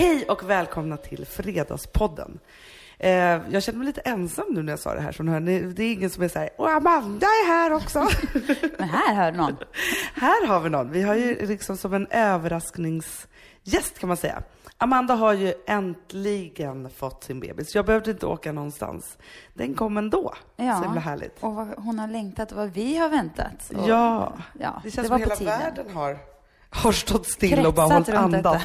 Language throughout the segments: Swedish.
Hej och välkomna till Fredagspodden. Eh, jag känner mig lite ensam nu när jag sa det här. Så hör, det är ingen som är så här, och Amanda är här också. Men här hör någon. här har vi någon. Vi har ju liksom som en överraskningsgäst kan man säga. Amanda har ju äntligen fått sin bebis. Jag behövde inte åka någonstans. Den kom ändå. Ja. Så himla härligt. Och vad hon har längtat och vad vi har väntat. Och, Ja, ja, det känns var som hela tiden. världen har, har stått still och bara hållit andan.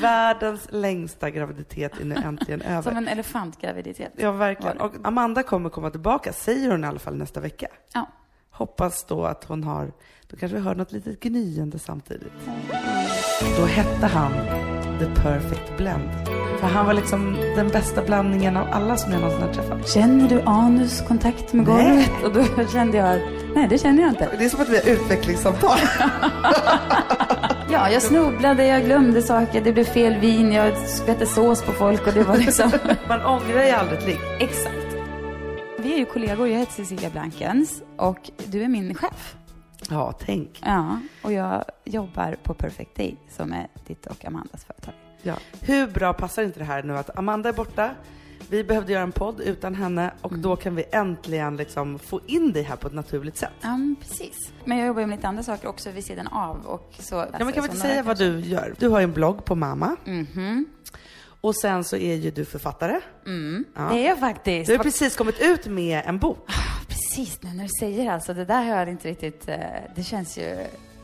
Världens längsta graviditet är nu äntligen över. Som en elefantgraviditet. Ja, verkligen. Och Amanda kommer komma tillbaka, säger hon i alla fall nästa vecka. Ja. Hoppas då att hon har, då kanske vi hör något litet gnyende samtidigt. Då hette han The Perfect Blend. För han var liksom den bästa blandningen av alla som jag någonsin har träffat. Känner du anus kontakt med Nej. golvet? Och då kände jag, nej det känner jag inte. Det är som att vi har utvecklingssamtal. Ja, jag snubblade, jag glömde saker, det blev fel vin, jag skvätte sås på folk och det var liksom... Man ångrar ju aldrig ett ligg. Exakt. Vi är ju kollegor, jag heter Cecilia Blankens och du är min chef. Ja, tänk. Ja, och jag jobbar på Perfect Day som är ditt och Amandas företag. Ja. Hur bra passar inte det här nu att Amanda är borta, vi behövde göra en podd utan henne och då kan vi äntligen liksom få in dig här på ett naturligt sätt. Ja, men precis. Men jag jobbar ju med lite andra saker också vid sidan av och så. Ja, men kan vi inte säga vad du gör? Du har ju en blogg på Mamma Mhm. och sen så är ju du författare. Mm. Ja. Det är jag faktiskt. Du har precis kommit ut med en bok. Precis, nu när du säger alltså, det där har jag inte riktigt, eh, det känns ju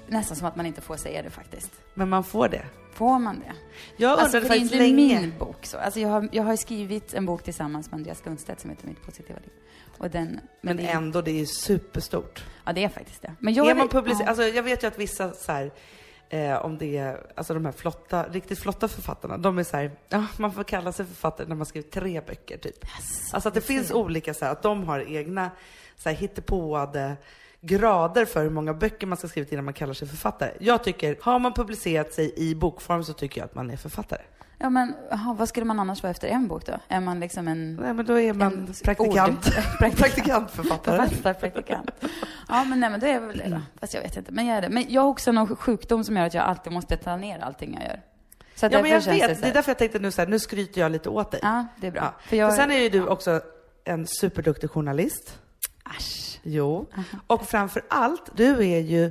nästan som att man inte får säga det faktiskt. Men man får det. Får man det? Jag Alltså, för det är faktiskt inte länge. min bok så. Alltså jag har, jag har skrivit en bok tillsammans med Andreas Lundstedt som heter Mitt positiva liv. Och den, men, Men det, är- ändå, det är ju superstort. Ja, det är faktiskt det. Men jag är man publicer- ja. alltså, jag vet ju att vissa så här, eh, om det är, alltså de här flotta, riktigt flotta författarna, de är så här, ja, man får kalla sig författare när man skrivit tre böcker typ. Alltså att det finns olika så här, att de har egna så här hittepåade grader för hur många böcker man ska skrivit innan man kallar sig författare. Jag tycker, har man publicerat sig i bokform så tycker jag att man är författare. Ja, men aha, vad skulle man annars vara efter en bok då? Är man liksom en... Nej men då är man praktikant. ord- praktikant. Praktikantförfattare. Författarpraktikant. Ja, men nej, men då är jag väl det då. Fast jag vet inte. Men jag är det. Men jag har också någon sjukdom som gör att jag alltid måste ta ner allting jag gör. Så Ja men jag vet, det, det, är därför jag tänkte nu så här, nu skryter jag lite åt dig. Ja, det är bra. Ja. För jag... För sen är ju du också en superduktig journalist. Asch. Jo. Och framför allt, du är ju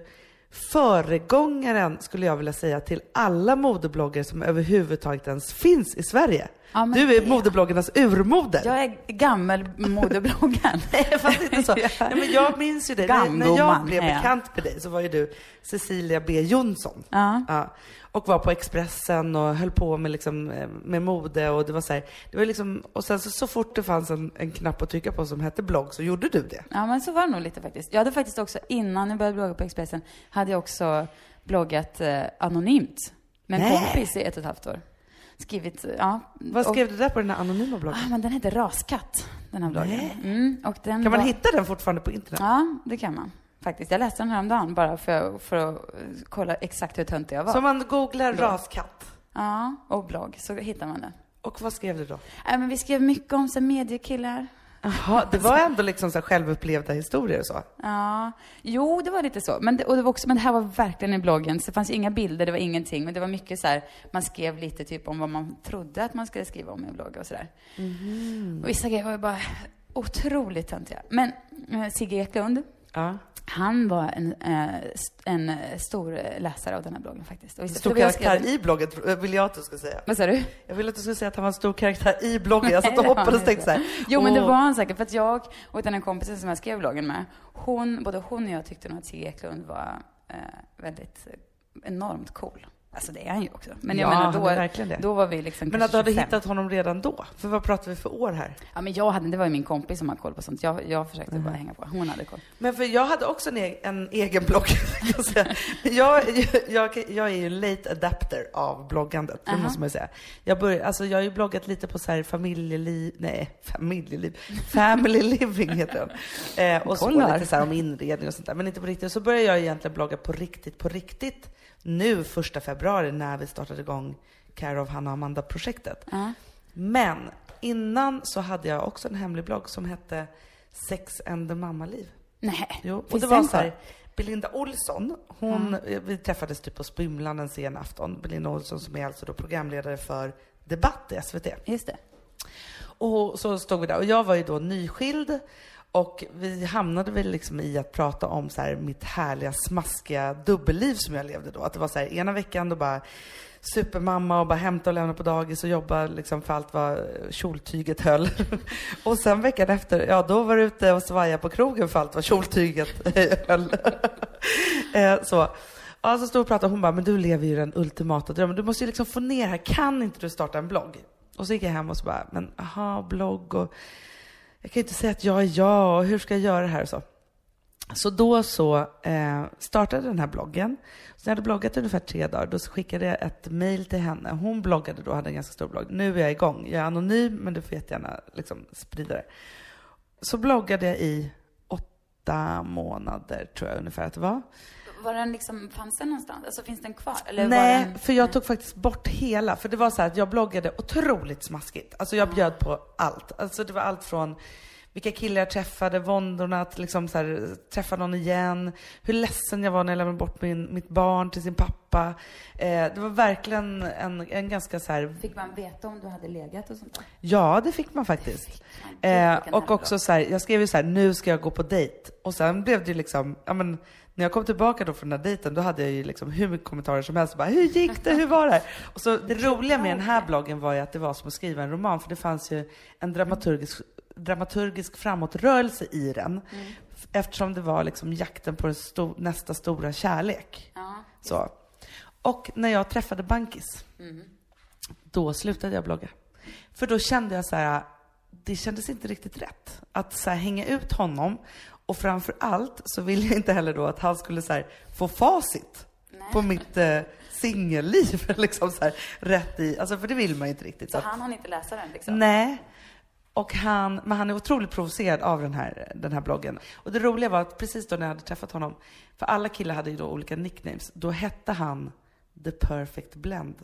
föregångaren, skulle jag vilja säga, till alla modebloggare som överhuvudtaget ens finns i Sverige. Ja, du är det- modebloggarnas urmoder. Jag är gammelmodebloggen. Nej, fast inte så. Nej, men jag minns ju det. När, jag blev bekant med dig så var ju du Cecilia B Jonsson. Ja. Ja, och var på Expressen och höll på med, liksom, eh, med mode och det var så här, det var liksom, och sen så, så fort det fanns en, en knapp att trycka på som hette blogg så gjorde du det. Ja, men så var det nog lite faktiskt. Jag hade faktiskt också, innan jag började blogga på Expressen, hade jag också bloggat eh, anonymt med en Nej. kompis i ett och ett halvt år. Skrivit, eh, ja. Vad och- skrev du där på den här anonyma bloggen? Ah, men den heter Raskatt, den här bloggen. Mm, och den Kan man var- hitta den fortfarande på internet? Ja, det kan man. Faktiskt. Jag läste den häromdagen bara för, för att kolla exakt hur töntig jag var. Så om man googlar Blogg. raskatt, Ja, och blogg, så hittar man den. och vad skrev du då? Nej, men vi skrev mycket om så mediekillar. Jaha, det var ändå liksom så självupplevda historier och så? Ja, jo, det var lite så. Men det, och det, var också, men det här var verkligen i bloggen, så det fanns inga bilder, det var ingenting. Men det var mycket så här, man skrev lite typ om vad man trodde att man skulle skriva om i en blogg och sådär. Och vissa grejer var ju bara otroligt töntiga. Men eh, Sigge Eklund, Ja. Han var en, eh, en eh, stor läsare av den här bloggen faktiskt. Och Stor karaktär i bloggen, tro- vill jag att du ska säga. Vad sa du? Jag ville att du skulle säga att han var en stor karaktär i bloggen. Jag satt och hoppades och tänkte så här. Jo, men det var han säkert. För att jag och den här kompisen som jag skrev bloggen med, hon, både hon och jag tyckte nog att Sigge Eklund var eh, väldigt eh, enormt cool. Alltså det är han ju också. Men jag Ja, menar, då, då var vi liksom Men att du hade 25. hittat honom redan då? För vad pratar vi för år här? Ja, men jag hade, det var ju min kompis som hade koll på sånt. Jag, jag försökte bara hänga på. Hon hade koll. Men för jag hade också en, e- en egen blogg, jag. Jag, jag, är ju en late adapter av bloggandet, det Aha. måste man ju säga. Jag, började, alltså jag har ju bloggat lite på så här familjeliv, nej, familjeliv, family living heter den. Eh, och så lite så här om inredning och sånt där, men inte på riktigt. Så började jag egentligen blogga på riktigt, på riktigt, nu första februari när vi startade igång Care of Hanna och Amanda-projektet. Ja. Men innan så hade jag också en hemlig blogg som hette Sex and the Mammaliv. Nej, Jo, och det var så här? Belinda Olsson, hon, vi träffades typ på Spymlan en sen afton. Belinda Olsson som är alltså då programledare för Debatt i SVT. Just det. Och så stod vi där och jag var ju då nyskild och vi hamnade väl liksom i att prata om så här mitt härliga smaskiga dubbelliv som jag levde då. Att det var så här ena veckan då bara supermamma och bara hämta och lämna på dagis och jobba liksom för allt vad kjoltyget höll. och sen veckan efter, ja då var du ute och svaja på krogen för allt vad kjoltyget höll. Eh, så. Ja, så stod och pratade och hon bara, men du lever ju den ultimata drömmen. Du måste ju liksom få ner här, kan inte du starta en blogg? Och så gick jag hem och så bara, men aha, blogg och jag kan ju inte säga att jag är jag och hur ska jag göra det här och så. Så då så eh, startade den här bloggen. Så när jag hade bloggat ungefär tre dagar, då skickade jag ett mail till henne. Hon bloggade då, hade en ganska stor blogg. Nu är jag igång. Jag är anonym, men du får jättegärna liksom sprida det. Så bloggade jag i åtta månader, tror jag ungefär att det var. Var den liksom, fanns den någonstans? Alltså finns den kvar? Eller Nej, den... för jag tog faktiskt bort hela. För det var så här att jag bloggade otroligt smaskigt. Alltså jag bjöd på allt. Alltså det var allt från vilka killar jag träffade, våndorna att liksom så här, träffa någon igen, hur ledsen jag var när jag lämnade bort min, mitt barn till sin pappa. Eh, det var verkligen en, en ganska så här... Fick man veta om du hade legat och sånt där? Ja, det fick man faktiskt. Fick man. Eh, och också så här, jag skrev ju så här, nu ska jag gå på dejt. Och sen blev det ju liksom, ja men när jag kom tillbaka då från den här dejten, då hade jag ju liksom hur mycket kommentarer som helst. Bara, hur gick det? Hur var det? Och så det roliga med den här bloggen var ju att det var som att skriva en roman, för det fanns ju en dramaturgisk, dramaturgisk framåtrörelse i den. Mm. Eftersom det var liksom jakten på sto nästa stora kärlek. Ja. Så. Och när jag träffade Bankis, Mm. då slutade jag blogga. För då kände jag så här, det kändes inte riktigt rätt. Att så här, hänga ut honom och framför allt så ville jag inte heller då att han skulle så här, få facit på mitt eh, singelliv. liksom så här, rätt i, alltså för det vill man ju inte riktigt. Så att- han hann inte läsa den liksom? Nej. Och han, men han är otroligt provocerad av den här, den här bloggen. Och det roliga var att precis då när jag hade träffat honom, för alla killar hade ju då olika nicknames, då hette han The Perfect Blend.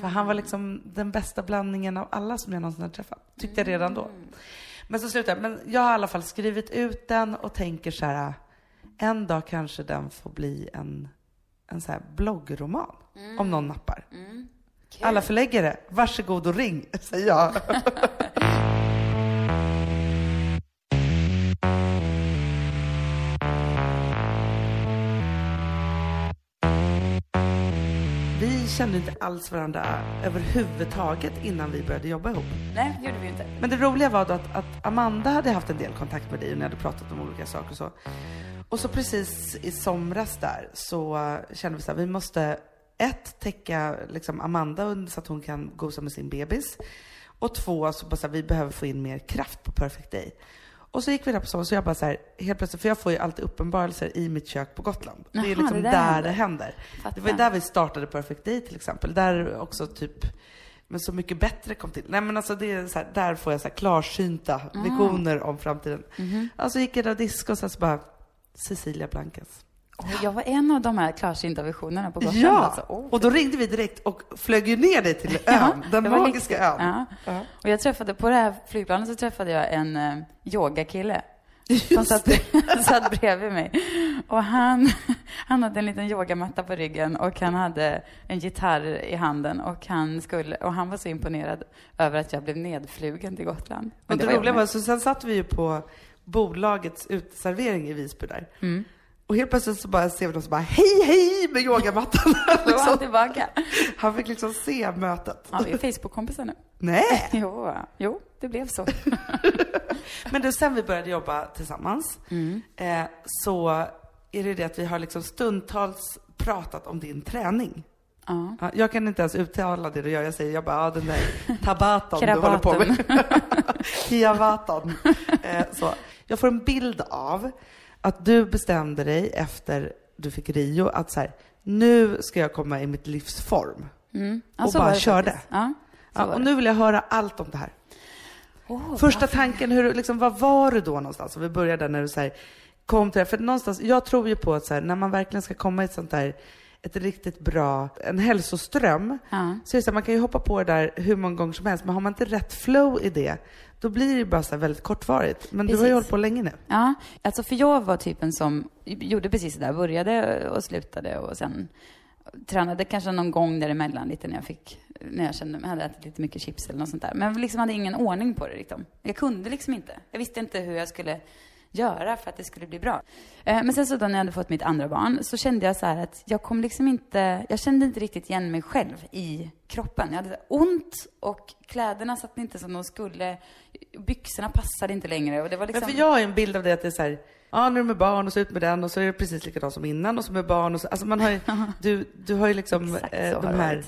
För han var liksom den bästa blandningen av alla som jag någonsin hade träffat. Tyckte jag redan då. Men så slutade jag. Men jag har i alla fall skrivit ut den och tänker så här, en dag kanske den får bli en, en så här bloggroman. Om någon nappar. Kul. Alla förläggare, varsågod och ring, säger jag. Vi kände inte alls varandra överhuvudtaget innan vi började jobba ihop. Nej, det gjorde vi inte. Men det roliga var då att, att Amanda hade haft en del kontakt med dig och ni hade pratat om olika saker och så. Och så precis i somras där så kände vi så här, vi måste ett, täcka liksom Amanda så att hon kan gosa med sin bebis. Och två, så bara så här, vi behöver få in mer kraft på Perfect Day. Och så gick vi där på sommaren, så jag bara så här, helt plötsligt, för jag får ju alltid uppenbarelser i mitt kök på Gotland. det är Jaha, liksom det där där, det händer. Fattar. Det var där vi startade Perfect Day till exempel. Där också typ, men Så mycket bättre kom till. Nej men alltså det är så här, där får jag så här klarsynta visioner om framtiden. Alltså gick jag där och diskade och sen så bara, Cecilia Blankens. Jag var en av de här klarsynta visionerna på Gotland. Ja! Alltså. Oh. Och då ringde vi direkt och flög ju ner dig till ön, den det magiska riktigt. ön. Ja. Ja. Och jag träffade, på det här flygplanet så träffade jag en eh, yogakille. Som satt, satt bredvid mig. Och han, han hade en liten yogamatta på ryggen och han hade en gitarr i handen och han, skulle, och han var så imponerad över att jag blev nedflugen till Gotland. Men det, jag roliga var, så sen satt vi ju på bolagets uteservering i Visby där. Mm. Och helt plötsligt så bara ser vi någon som bara hej hej med yogamattan. Var han liksom. tillbaka. Han fick liksom se mötet. Ja, vi är Facebook-kompisar nu. Nej! Jo, jo, det blev så. Men du, sen vi började jobba tillsammans Mm. eh, så är det det att vi har liksom stundtals pratat om din träning. Ja. Ja, jag kan inte ens uttala det du gör. Jag säger, jag bara, ja den där tabatan du håller på med. Hiavatan. Eh, så. Jag får en bild av att du bestämde dig efter du fick Rio att så här, nu ska jag komma i mitt livs form. Mm. Och så bara körde. Ja, Ja, och nu vill jag höra allt om det här. Åh, Första varför? tanken, hur, liksom, vad var du då någonstans? Om vi börjar där när du så här, kom till det. För någonstans, jag tror ju på att så här, när man verkligen ska komma i ett sånt där, ett riktigt bra, en hälsoström, Ja. så så här, man kan ju hoppa på det där hur många gånger som helst, men har man inte rätt flow i det, då blir det bara så väldigt kortvarigt. Men du har ju Precis. hållit på länge nu. Ja, alltså för jag var typen som gjorde precis det där, började och slutade och sen tränade kanske någon gång däremellan lite när jag fick, när jag kände, jag hade ätit lite mycket chips eller något sånt där. Men jag liksom hade ingen ordning på det liksom. Jag kunde liksom inte. Jag visste inte hur jag skulle göra för att det skulle bli bra. Eh, Men sen så då när jag hade fått mitt andra barn så kände jag så här att jag kom liksom inte, jag kände inte riktigt igen mig själv i kroppen. Jag hade ont och kläderna satt inte som de skulle. Byxorna passade inte längre och det var liksom... Men för jag har en bild av det att det är så här, ja nu är med barn och så ut med den och så är det precis likadant som innan och så med barn och så, alltså man har ju, du, du har ju liksom eh, de här.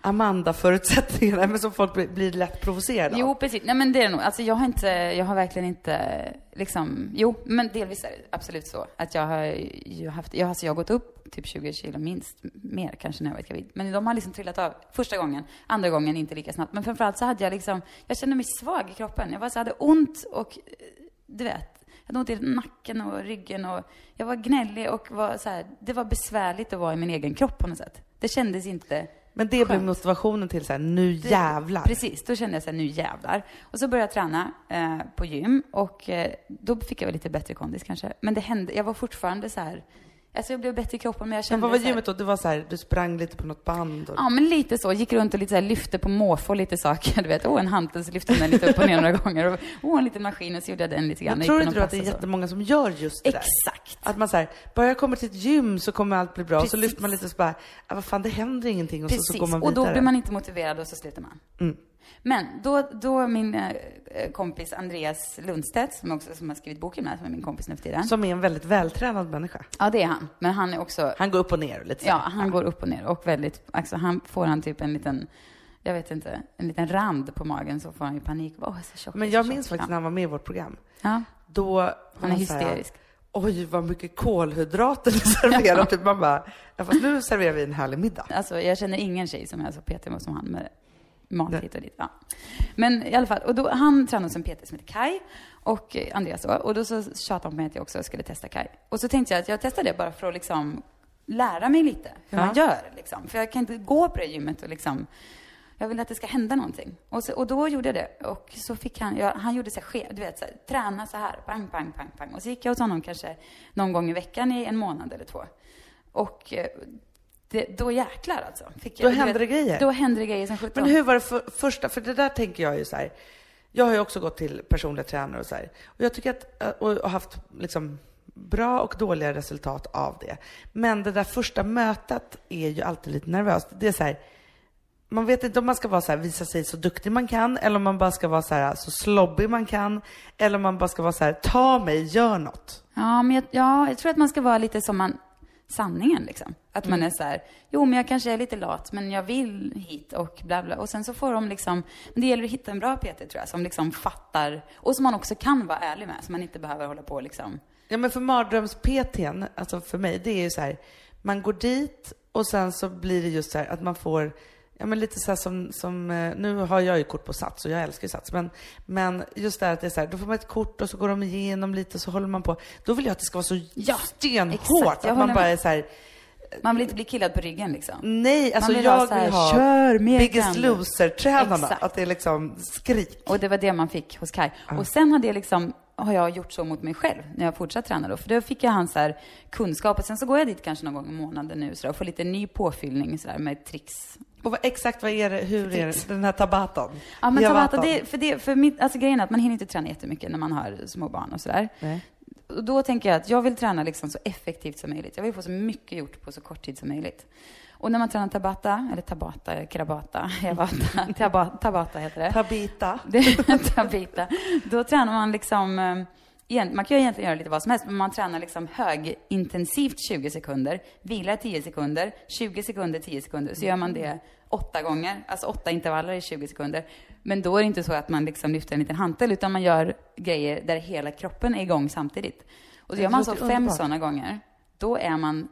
Amanda-förutsättningarna, men som folk blir, blir lätt provocerade av. Jo, precis. Nej, men det är det nog. Alltså, jag har inte, jag har verkligen inte, liksom, jo, men delvis är det absolut så. Att jag har ju haft, jag, alltså, jag har gått upp typ 20 kilo minst, mer kanske när jag var gravid. Men de har liksom trillat av första gången, andra gången inte lika snabbt. Men framförallt så hade jag liksom, jag kände mig svag i kroppen. Jag var så hade ont och, du vet, jag hade ont i nacken och ryggen och jag var gnällig och var så här, det var besvärligt att vara i min egen kropp på något sätt. Det kändes inte Men det blev motivationen till så här, nu jävlar. Precis, då kände jag så här, nu jävlar. Och så började jag träna eh, på gym och eh, då fick jag väl lite bättre kondis kanske. Men det hände, jag var fortfarande så här, alltså jag blev bättre i kroppen men jag Men kände vad var så gymmet då? Du var så här, du sprang lite på något band och... Ja, men lite så. Gick runt och lite så här, lyfte på måfå lite saker. Du vet, åh, en hantel så lyfte den lite upp och ner några gånger. Och, åh, en liten maskin och så gjorde jag den lite grann. Men tror inte du att det är och så. jättemånga som gör just det där? Exakt. Att man säger, bara jag kommer till ett gym så kommer allt bli bra. Och så Precis. lyfter man lite och så bara, ah, vad fan det händer ingenting och så, så Precis, går man och vidare. då blir man inte motiverad och så slutar man. Mm. Men då, då min eh, kompis Andreas Lundstedt, som, också, som har skrivit boken med, som är min kompis nu för tiden. Som är en väldigt vältränad människa. Ja, det är han. Men han är också Han går upp och ner lite så. Ja, han går upp och ner och väldigt, alltså han får han typ en liten, jag vet inte, en liten rand på magen så får han ju panik. Åh, är så tjock. Men jag så minns faktiskt när han var med i vårt program. Ja, Då han är här, hysterisk. Oj, vad mycket kolhydrater ni serverar. Typ man bara, ja, fast nu serverar vi en härlig middag. Alltså jag känner ingen tjej som är så petig som han med mat hit och dit. Ja. Men i alla fall, och då, han tränade hos en PT som heter Kai och eh, Andreas då. Och då så tjatade han på mig att jag också skulle testa Kai. Och så tänkte jag att jag testade det bara för att liksom lära mig lite hur Ja. man gör liksom. För jag kan inte gå på det gymmet och liksom jag vill att det ska hända någonting. Och, så, och då gjorde jag det. Och så fick han, ja, han gjorde så här du vet, så här, träna så här, pang, pang, pang, pang. Och så gick jag hos honom kanske någon gång i veckan i en månad eller två. Och eh, det, då jäklar alltså. Fick Då jag, du hände det grejer. Då hände det grejer som sjutton. Men hur var det för, första, för det där tänker jag ju så här. Jag har ju också gått till personliga tränare och så här. Och jag tycker att, eh, och haft liksom bra och dåliga resultat av det. Men det där första mötet är ju alltid lite nervöst. Det är så här, man vet inte om man ska vara så här, visa sig så duktig man kan, eller om man bara ska vara så här, så slobbig man kan, eller om man bara ska vara så här, ta mig, gör något. Ja, men jag, ja, jag tror att man ska vara lite som man, sanningen liksom. Att man är så här, jo men jag kanske är lite lat, men jag vill hit och bla bla. Och sen så får de liksom, men det gäller att hitta en bra PT tror jag, som liksom fattar, och som man också kan vara ärlig med, så man inte behöver hålla på liksom. Ja men för mardröms-PTn, alltså för mig, det är ju så här, man går dit och sen så blir det just så här att man får, ja men lite så som, som eh, nu har jag ju kort på Sats och jag älskar ju Sats, men, men just det här att det är så här, då får man ett kort och så går de igenom lite och så håller man på. Då vill jag att det ska vara så Ja, stenhårt, exakt, att man bara är så här, Man vill inte bli killad på ryggen liksom. nej, alltså vill jag här, vill ha "Kör, Biggest kan du." Loser-tränarna, att det är liksom skrik. Och det var det man fick hos Kai. Och sen hade jag liksom, har jag gjort så mot mig själv när jag fortsatt träna då. För då fick jag hans här kunskap och sen så går jag dit kanske någon gång i månaden nu så där, och får lite ny påfyllning så där, med tricks. Och vad, exakt vad är det, hur är det, den här tabatan? Ja men Tabata, det, för, det, för mitt, alltså grejen är att man hinner inte träna jättemycket när man har små barn och sådär. Nej. Och då tänker jag att jag vill träna liksom så effektivt som möjligt. Jag vill få så mycket gjort på så kort tid som möjligt. Och när man tränar Tabata, eller Tabata, Krabata, Tabata, tabata heter det. Tabita. Det tabita. Då tränar man liksom, eh, man kan ju egentligen göra lite vad som helst, men man tränar liksom högintensivt 20 sekunder, vilar 10 sekunder, 20 sekunder, 10 sekunder. Så gör man det åtta gånger, alltså åtta intervaller i 20 sekunder. Men då är det inte så att man liksom lyfter en liten hantel, utan man gör grejer där hela kroppen är igång samtidigt. Och så gör man så fem sådana gånger, då är man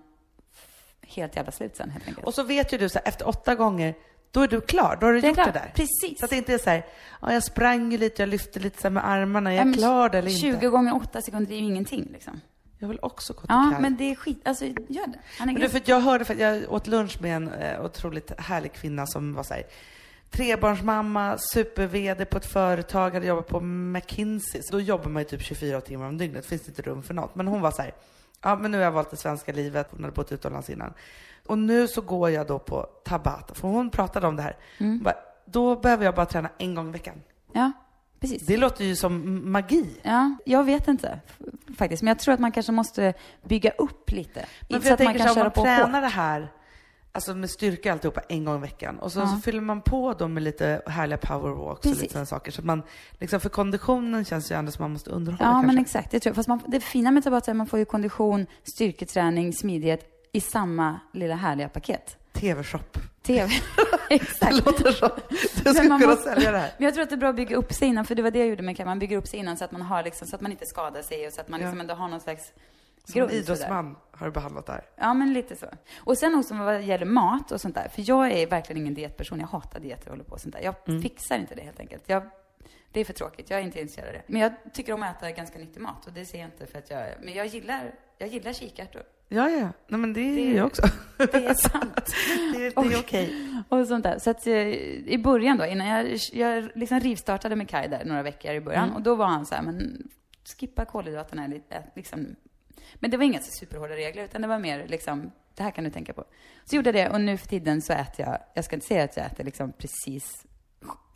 helt jävla slut sen helt enkelt. Och så vet ju du så här, efter åtta gånger, då är du klar. Då har du Det är gjort det klart. där. Precis. Så att det inte är så här, ja, jag sprang ju lite, jag lyfte lite så med armarna, är Ja, jag klar eller 20 inte? gånger åtta sekunder är ju ingenting liksom. Jag vill också gå till Ja, Kaj. men det är skit. Alltså, gör det. Han är Men grym. för att jag hörde, för att jag åt lunch med en eh, otroligt härlig kvinna som var så här, trebarnsmamma, super-VD på ett företag, hade jobbat på McKinsey. Så då jobbar man ju typ 24 timmar om dygnet, finns det inte rum för något. Men hon var så här, ja men nu har jag valt det svenska livet, hon hade bott utomlands innan. Och nu så går jag då på Tabata, för hon pratade om det här. Hon Bara, då behöver jag bara träna en gång i veckan. Ja, precis. Det låter ju som magi. Ja, jag vet inte faktiskt. Men jag tror att man kanske måste bygga upp lite. Men för jag man tänker kan så om man på tränar det här, alltså med styrka alltihopa en gång i veckan och så, Ja. så fyller man på dem med lite härliga powerwalks och lite sådana saker. Så att man, liksom för konditionen känns ju ändå som man måste underhålla Ja, kanske. men exakt. Det tror jag. Fast man, det fina med Tabata är att man får ju kondition, styrketräning, smidighet i samma lilla härliga paket. TV-shop. TV. Det exakt. låter så. Du Men skulle kunna måste- sälja det här. Men jag tror att det är bra att bygga upp sig innan, för det var det jag gjorde med Kaj. Man bygger upp sig innan så att man har liksom, så att man inte skadar sig och så att man Ja. liksom ändå har någon slags Som grund. idrottsman har du behandlat det här. Ja, men lite så. Och sen också vad gäller mat och sånt där. För jag är verkligen ingen dietperson. Jag hatar dieter och håller på och sånt där. Jag Mm. fixar inte det helt enkelt. Jag, det är för tråkigt. Jag är inte intresserad av det. Men jag tycker om att äta ganska nyttig mat och det ser jag inte för att jag... Men jag gillar, jag gillar kikärtor. Ja, ja. Nej, men det är Det- ju jag också. Det är sant. Det, är- det är okej. och sånt där. Så att eh, i början då, innan jag, jag liksom rivstartade med Kaj där några veckor i början. Mm. Och då var han så här, men skippa kolhydraterna lite, liksom. Men det var inga superhårda regler, utan det var mer liksom, det här kan du tänka på. Så gjorde jag det och nu för tiden så äter jag, jag ska inte säga att jag äter liksom precis,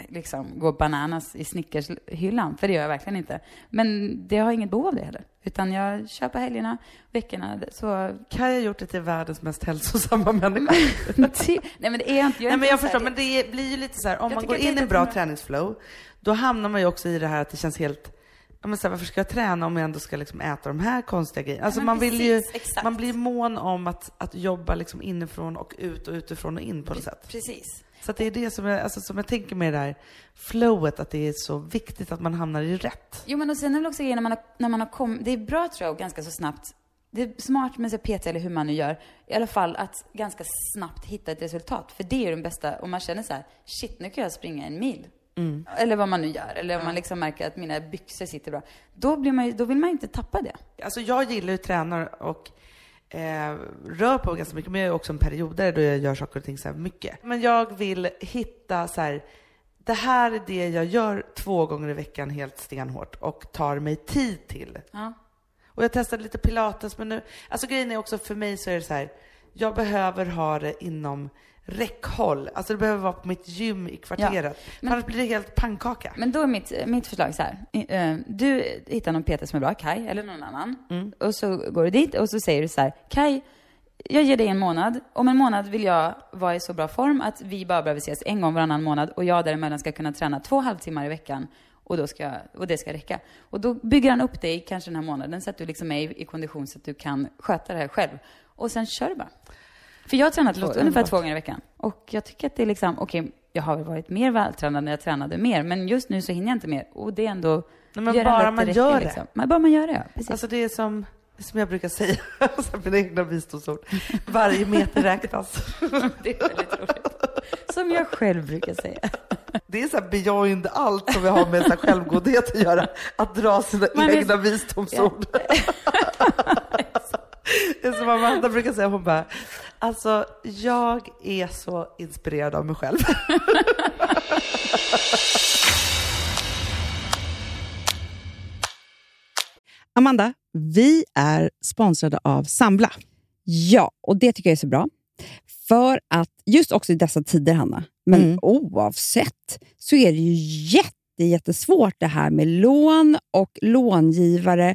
liksom går bananas i Snickershyllan, för det gör jag verkligen inte. Men det har inget behov av det heller. Utan jag kör på helgerna, veckorna, så... Kaj har gjort det till världens mest hälsosamma människa. Nej men det är inte, jag är Nej, men jag förstår, men det blir ju lite så här, om Jag man går in i en bra bra. träningsflow, då hamnar man ju också i det här att det känns helt, ja men så här, varför ska jag träna om jag ändå ska liksom äta de här konstiga grejerna? Alltså men man vill ju, precis, exakt. man blir mån om att, att jobba liksom inifrån och ut och utifrån och in på något sätt. Precis. Så det är det som jag, alltså, som jag tänker med det här flowet, att det är så viktigt att man hamnar i rätt. Jo, men och sen är det också grejen när man har, när man har kommit, det är bra tror jag, och ganska så snabbt, det är smart med så PT eller hur man nu gör, i alla fall att ganska snabbt hitta ett resultat. För det är ju den bästa, om man känner så här, shit nu kan jag springa en mil. Eller vad man nu gör, eller om man liksom märker att mina byxor sitter bra. Då, blir man ju, då vill man ju inte tappa det. Alltså jag gillar ju att träna och eh, rör på ganska mycket, men jag är också en periodare då jag gör saker och ting så här mycket. Men jag vill hitta så här, det här är det jag gör två gånger i veckan helt stenhårt och tar mig tid till. Ja. Och jag testade lite pilates, men nu, alltså grejen är också för mig så är det så här, jag behöver ha det inom räckhåll. Alltså det behöver vara på mitt gym i kvarteret. men- För annars blir det helt pannkaka. Men då är mitt, mitt förslag så här. Eh, Du hittar någon PT som är bra, Kai eller någon annan. Och så går du dit och så säger du så här, Kai, jag ger dig en månad. Om en månad vill jag vara i så bra form att vi bara behöver ses en gång varannan månad och jag däremellan ska kunna träna två halvtimmar i veckan och, då ska, och det ska räcka. Och då bygger han upp dig kanske den här månaden så att du liksom är i, i kondition så att du kan sköta det här själv. Och sen kör du bara. För jag har tränat låter ungefär två gånger i veckan. Och jag tycker att det är liksom, okej, jag har väl varit mer vältränad när jag tränade mer, men just nu så hinner jag inte mer. Och det är ändå... Nej, men bara man gör det. liksom. Men bara man gör det, ja. Precis. Alltså det är som, är som jag brukar säga, mina egna visdomsord. Varje meter räknas. det är väldigt roligt. Som jag själv brukar säga. Det är så här beyond allt som vi har med så självgodhet att göra. Att dra sina Man är- egna visdomsord. det är som Amanda brukar säga, hon bara, alltså jag är så inspirerad av mig själv. Amanda, vi är sponsrade av Sambla. Ja, och det tycker jag är så bra. För att just också i dessa tider, Hanna, men Mm. oavsett, så är det ju jätte, jättesvårt det här med lån och långivare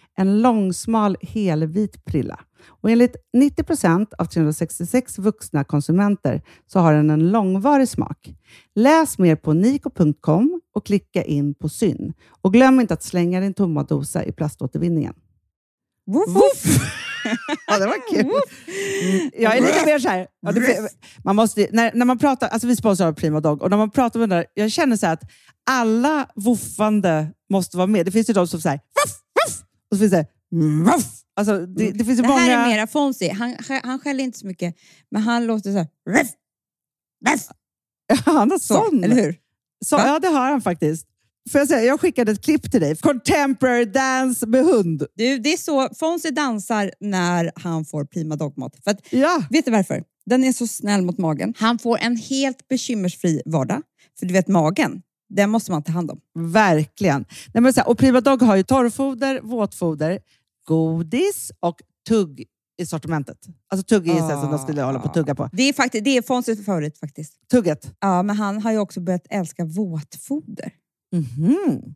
En långsmal helvit prilla. Och enligt 90 procent av 366 vuxna konsumenter så har den en långvarig smak. Läs mer på niko.com och klicka in på Syn. Och glöm inte att slänga din tomma dosa i plaståtervinningen. Woof, woof. Ja, det var kul. Mm, Jag är lite mer så här, man måste, när, när man pratar, alltså vi sponsrar av Prima Dog och när man pratar med den där, jag känner så att alla woofande måste vara med. Det finns ju de som säger voff, och så finns det. Alltså, det, det finns ju Det många... här är mera Fonzie. Han, han skäller inte så mycket, men han låter så här. Han har Så, sån. eller hur? Så, ja, det har han faktiskt. Får jag, säga, jag skickade ett klipp till dig. Contemporary dance med hund. Du, det är så Fonzie dansar när han får prima dogmat. För att, Ja, vet du varför? Den är så snäll mot magen. Han får en helt bekymmersfri vardag. För du vet, magen, den måste man ta hand om. verkligen. Nej, men så här, och Prima Dog har ju torrfoder, våtfoder, godis och tugg i sortimentet. Alltså tugg är ju så här som de skulle hålla på att tugga på. Det är, faktiskt, det är Fonzies favorit faktiskt. Tugget. Ja, men han har ju också börjat älska våtfoder. Mhm.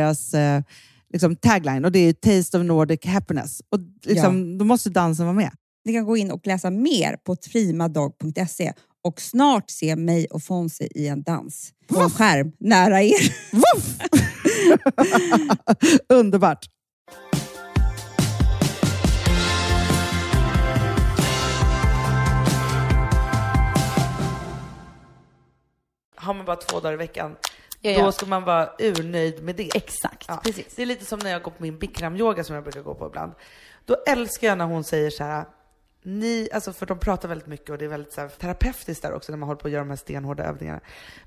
deras eh, liksom tagline och det är Taste of Nordic Happiness. Och liksom, Då måste dansen vara med. Ni kan gå in och läsa mer på primadog.se och snart se mig och Fonzie i en dans på en skärm nära er. Underbart! Har man bara två dagar i veckan, Ja, ja. då ska man vara urnöjd med det. Exakt, Ja. precis. Det är lite som när jag går på min bikram-yoga som jag brukar gå på ibland. Då älskar jag när hon säger så här, ni, alltså för de pratar väldigt mycket och det är väldigt så här, terapeutiskt där också när man håller på att göra de här stenhårda övningarna.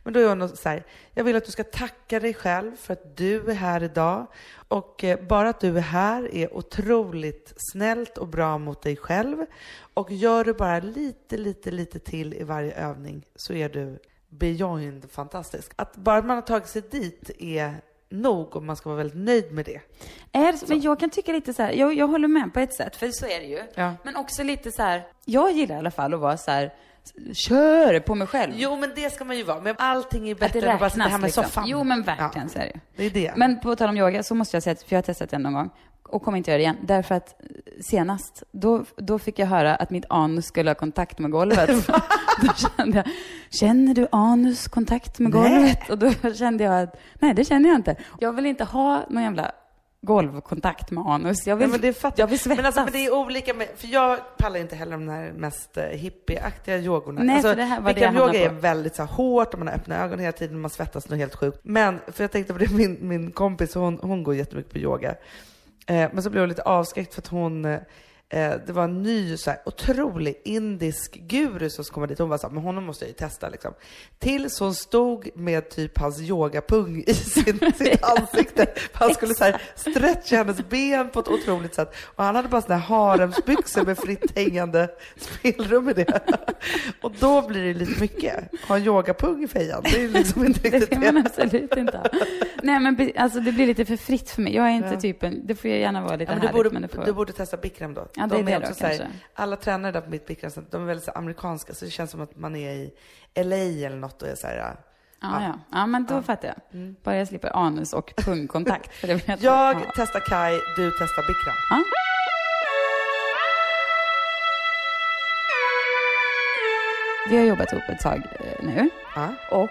Men då är hon så här, jag vill att du ska tacka dig själv för att du är här idag och eh, bara att du är här är otroligt snällt och bra mot dig själv. Och gör du bara lite, lite, lite till i varje övning så är du beyond fantastisk. Att bara man har tagit sig dit är nog och man ska vara väldigt nöjd med det. Är så- men jag kan tycka lite så här, jag, jag håller med på ett sätt, för så är det ju. Ja. Men också lite så här, jag gillar i alla fall att vara så här, kör på mig själv. Jo, men det ska man ju vara. Men allting är bättre än att bara sitta hemma i liksom. soffan. Jo men verkligen så är det ju. Det är det. Men på tal om yoga så måste jag säga, för jag har testat det någon gång och kommer inte göra det igen. Därför att senast, då, då fick jag höra att mitt anus skulle ha kontakt med golvet. då kände jag, känner du anus kontakt med Nej. golvet? Och då kände jag att, nej det känner jag inte. Jag vill inte ha någon jävla golvkontakt med anus. Jag vill, Ja, men jag vill svettas. Men, alltså, men det är olika, med, för jag pallar inte heller de här mest eh, hippieaktiga yogorna. Nej, alltså, för det här var det jag yoga är på. väldigt så här, hårt och man har öppna ögon hela tiden, man svettas något helt sjukt. Men, för jag tänkte på det, min, min kompis, hon, hon går jättemycket på yoga. Eh, men så blev hon lite avskräckt för att hon eh, det var en ny så här, otrolig indisk guru som kom dit. Hon var så här, men honom måste jag ju testa liksom. Tills hon stod med typ hans yogapung i sin, sitt ansikte. Han skulle så här, stretcha hennes ben på ett otroligt sätt. Och han hade bara såna här haremsbyxor med fritt hängande spelrum i det. Och då blir det lite mycket. Ha en yogapung i fejan, det är liksom inte Det riktigt ska man det. absolut inte ha. Nej, men alltså, det blir lite för fritt för mig. Jag är inte Ja. typen, det får ju gärna vara lite Ja, men du, härligt, borde, men det får... du borde testa Bikram då. Ja, det är det då, också så här- alla tränare där på mitt Bikram, de är väldigt så amerikanska, så det känns som att man är i LA eller något och är så här, Ja, Ja. ja. ja men då Ja. fattar jag. Mm. Bara jag slipper anus och pungkontakt. Jag Jag testar Kai, du testar Bikram. Ja. Vi har jobbat ihop ett tag eh, nu Ja. och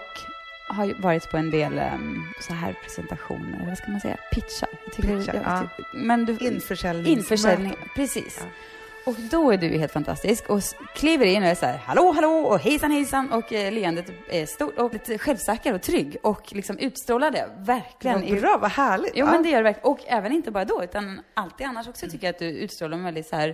har varit på en del um, så här presentationer, vad ska man säga, pitchar. Tycker Pitchar, jag, ja. men du, Införsäljningsmöten. införsäljning, precis. Ja. Och då är du helt fantastisk och kliver in och är så här, hallå, hallå och hejsan, hejsan och eh, leendet är stort och lite självsäker och trygg och liksom utstrålar det verkligen. Vad bra, vad härligt. Jo, Ja. men det gör det verkligen. Och även inte bara då, utan alltid annars också tycker jag att du utstrålar en väldigt så här,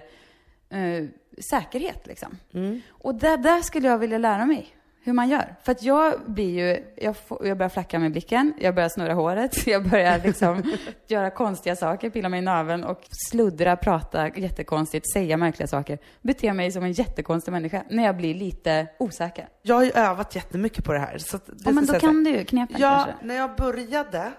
eh, säkerhet liksom. Mm. Och där, där skulle jag vilja lära mig hur man gör. För att jag blir ju, jag, får, jag börjar flacka med blicken, jag börjar snurra håret, jag börjar liksom göra konstiga saker, pilla mig i naveln och sluddra, prata jättekonstigt, säga märkliga saker. Bete mig som en jättekonstig människa när jag blir lite osäker. Jag har ju övat jättemycket på det här. Så det Ja, men då kan du knepen Ja, kanske. när jag började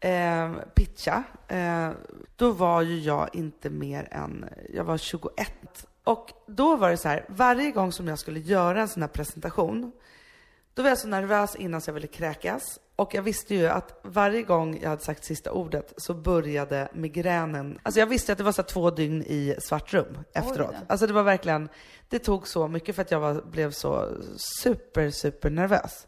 eh, pitcha, eh, då var ju jag inte mer än, jag var 21. Och då var det så här, varje gång som jag skulle göra en sån här presentation, då var jag så nervös innan så jag ville kräkas. Och jag visste ju att varje gång jag hade sagt sista ordet så började migränen. Alltså jag visste att det var så två dygn i svart rum efteråt. Alltså det var verkligen, det tog så mycket för att jag var, blev så super, super nervös.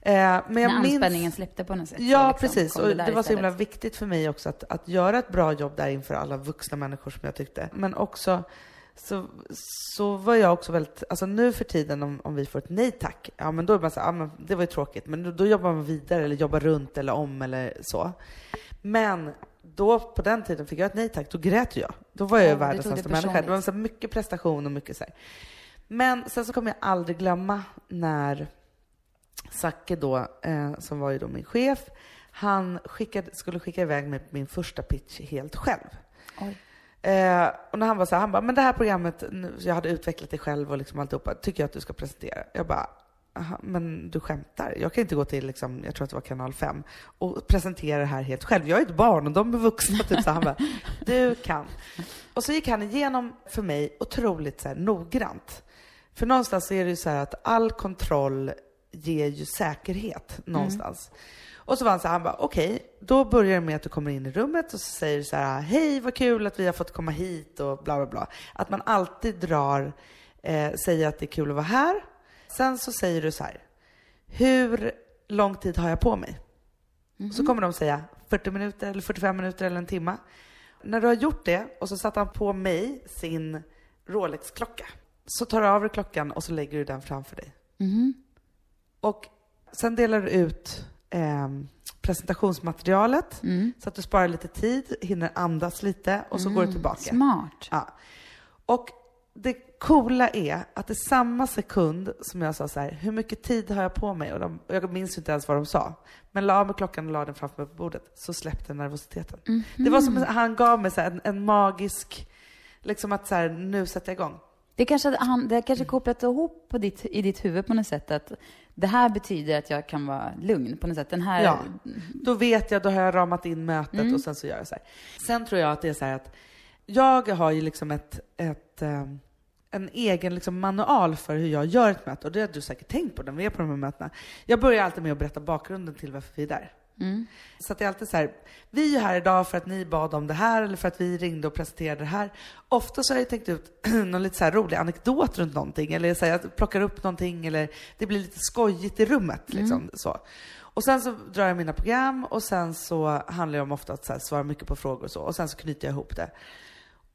Eh, men jag när minns... anspänningen släppte på något sätt. Ja, liksom precis. Och det, där var så himla viktigt för mig också att, att göra ett bra jobb där inför alla vuxna människor som jag tyckte. Men också så, så var jag också väldigt, alltså nu för tiden om, om vi får ett nej tack, ja men då är man så ja men det var ju tråkigt, men då, då jobbar man vidare eller jobbar runt eller om eller så. Men då på den tiden fick jag ett nej tack, då grät jag. Då var jag Ja, världens sämsta människa. Det var så mycket prestation och mycket så här. Men sen så kommer jag aldrig glömma när Zacke då, eh, som var ju då min chef, han skickade, skulle skicka iväg mig på min första pitch helt själv. Oj. Eh, och när han var så här, han bara, men det här programmet, jag hade utvecklat det själv och liksom alltihopa, tycker jag att du ska presentera. Jag bara, Aha, men du skämtar? Jag kan inte gå till, liksom, jag tror att det var kanal 5, och presentera det här helt själv. Jag är ett barn och de är vuxna. Typ, så han bara, du kan. Och så gick han igenom för mig otroligt så här, noggrant. För någonstans är det ju så här att all kontroll ger ju säkerhet någonstans. Mm. Och så var han så här, han bara okej, då börjar det med att du kommer in i rummet och så säger du så här, hej vad kul att vi har fått komma hit och bla bla bla. Att man alltid drar, eh, säger att det är kul att vara här. Sen så säger du så här, hur lång tid har jag på mig? Så kommer de säga 40 minuter eller 45 minuter eller en timme. När du har gjort det och så satte han på mig sin Rolex-klocka. Så tar du av dig klockan och så lägger du den framför dig. Mhm. Och sen delar du ut eh, presentationsmaterialet Mm. så att du sparar lite tid, hinner andas lite och så går du tillbaka. Smart. Ja. Och det coola är att i samma sekund som jag sa så här, hur mycket tid har jag på mig? Och, de, och jag minns inte ens vad de sa. Men la av mig klockan och la den framför mig på bordet, så släppte nervositeten. Det var som att han gav mig så här en, en magisk, liksom att så här, nu sätter jag igång. Det kanske, han, det kanske kopplat ihop på ditt, i ditt huvud på något sätt att det här betyder att jag kan vara lugn på något sätt. Den här... Ja. Då vet jag, då har jag ramat in mötet och sen så gör jag så här. Sen tror jag att det är så här att jag har ju liksom ett, ett, ehm, en egen liksom manual för hur jag gör ett möte och det har du säkert tänkt på när vi är på de här mötena. Jag börjar alltid med att berätta bakgrunden till varför vi är där. Mm. Så att det är alltid så här, vi är här idag för att ni bad om det här eller för att vi ringde och presenterade det här. Ofta så har jag tänkt ut någon lite så rolig anekdot runt någonting eller så här, jag plockar upp någonting eller det blir lite skojigt i rummet. Liksom, så. Och sen så drar jag mina program och sen så handlar det om ofta att så här, svara mycket på frågor och så och sen så knyter jag ihop det.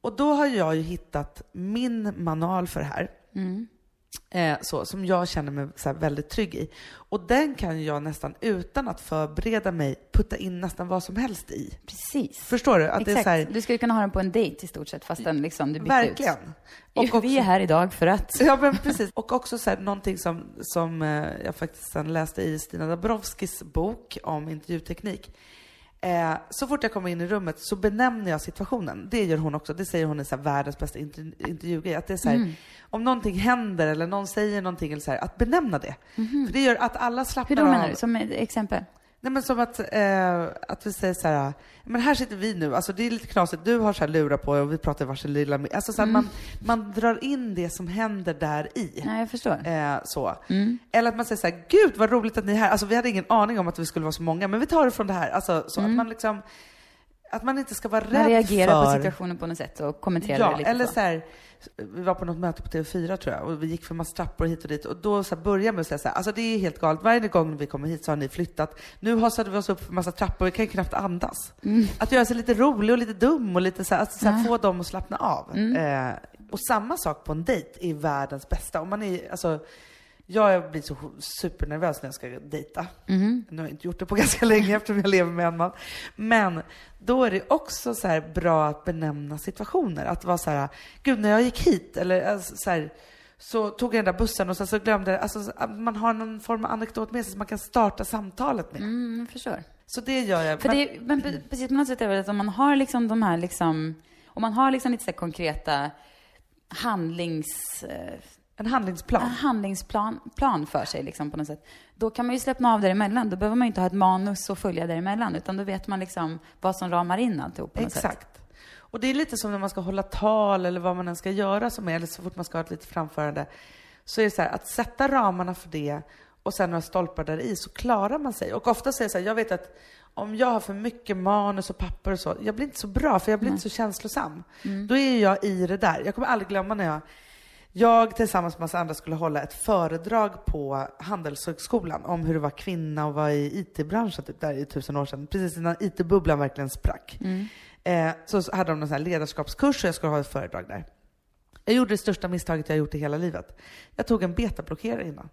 Och då har jag ju hittat min manual för det här. Eh, så, som jag känner mig så väldigt trygg i. Och den kan jag nästan utan att förbereda mig putta in nästan vad som helst i. Precis. Förstår du? Att Exakt. det är så här, Du skulle kunna ha den på en dejt i stort sett, fast den liksom, du bytte verkligen. ut. Och också, Vi är här idag för att... Ja men precis. Och också så här, någonting som, som eh, jag faktiskt sen läste i Stina Dabrowskis bok om intervjuteknik. Eh, så fort jag kommer in i rummet så benämner jag situationen. Det gör hon också. Det säger hon är så här världens bästa inter- intervjugrej. Att det är så här, Om någonting händer eller någon säger någonting, eller så här, att benämna det. För det gör att alla slappnar Hur då menar av. du? Som exempel? Nej men som att, eh, att vi säger så här, men här sitter vi nu, alltså det är lite knasigt, du har så här lurar på och vi pratar varsin lilla, mi-" alltså så här, man, man drar in det som händer där i. Ja, jag förstår. Eh, så. Eller att man säger så här, gud vad roligt att ni är här, alltså vi hade ingen aning om att vi skulle vara så många, men vi tar det från det här. Alltså så att man liksom, att man inte ska vara rädd Man reagerar för... på situationen på något sätt och kommenterar Ja, det lite eller så. så här, vi var på något möte på TV4 tror jag och vi gick för massa trappor hit och dit och då så här började med att säga så här, alltså det är helt galet, varje gång vi kommer hit så har ni flyttat. Nu hasade vi oss upp för massa trappor, vi kan ju knappt andas. Att göra sig lite rolig och lite dum och lite så här, alltså så här, få dem att slappna av. Eh, och samma sak på en dejt är världens bästa. Om man är, alltså, jag blir så supernervös när jag ska dejta. Nu har jag inte gjort det på ganska länge eftersom jag lever med en man. Men då är det också så här bra att benämna situationer. Att vara så här, gud när jag gick hit, eller alltså, så här, så tog jag den där bussen och sen så glömde jag, alltså man har någon form av anekdot med sig som man kan starta samtalet med. Mm, förstår. Så det gör jag. För Men- det, men pre- precis på något sätt är det att om man har liksom de här liksom, om man har liksom lite så konkreta handlings, eh, en handlingsplan. handlingsplan plan för sig liksom på något sätt, då kan man ju släppa av däremellan. Då behöver man ju inte ha ett manus och följa däremellan, utan då vet man liksom vad som ramar in alltihop på något sätt. Exakt. Och det är lite som när man ska hålla tal eller vad man än ska göra som är, eller så fort man ska ha ett litet framförande, så är det så här att sätta ramarna för det och sen några stolpar där i så klarar man sig. Och ofta säger jag så här, jag vet att om jag har för mycket manus och papper och så, jag blir inte så bra för jag blir inte så känslosam. Då är jag i det där. Jag kommer aldrig glömma när jag jag tillsammans med massa andra skulle hålla ett föredrag på Handelshögskolan om hur det var kvinna och vara i IT-branschen typ där i tusen år sedan, precis innan IT-bubblan verkligen sprack. Eh, så hade de någon sån här ledarskapskurs och jag skulle ha ett föredrag där. Jag gjorde det största misstaget jag gjort i hela livet. Jag tog en betablockerare innan.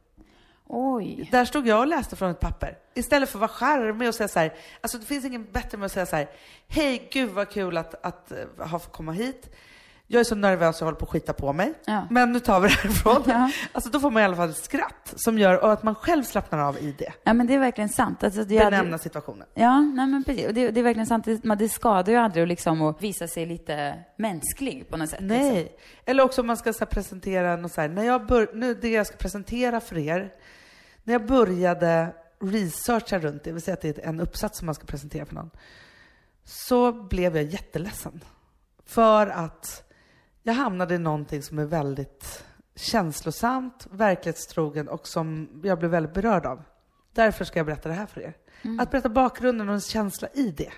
Oj. Där stod jag och läste från ett papper. Istället för att vara charmig och säga så här, alltså det finns ingen bättre med att säga så här, hej gud vad kul att, att eh, ha fått komma hit. Jag är så nervös och håller på att skita på mig. Ja. Men nu tar vi det härifrån. Ja. Alltså då får man i alla fall ett skratt som gör och att man själv slappnar av i det. Ja, men det är verkligen sant. Alltså, det Benämna situationen. Ja, nej men precis. Det, det är verkligen sant. Det, man- det skadar ju aldrig att liksom visa sig lite mänsklig på något sätt. Liksom. Nej. Eller också om man ska så här, presentera något så här, när jag bör, nu det jag ska presentera för er, när jag började researcha runt det vill säga att det är en uppsats som man ska presentera för någon, så blev jag jätteledsen. För att jag hamnade i någonting som är väldigt känslosamt, verklighetstrogen och som jag blev väldigt berörd av. Därför ska jag berätta det här för er. Att berätta bakgrunden och en känsla i det.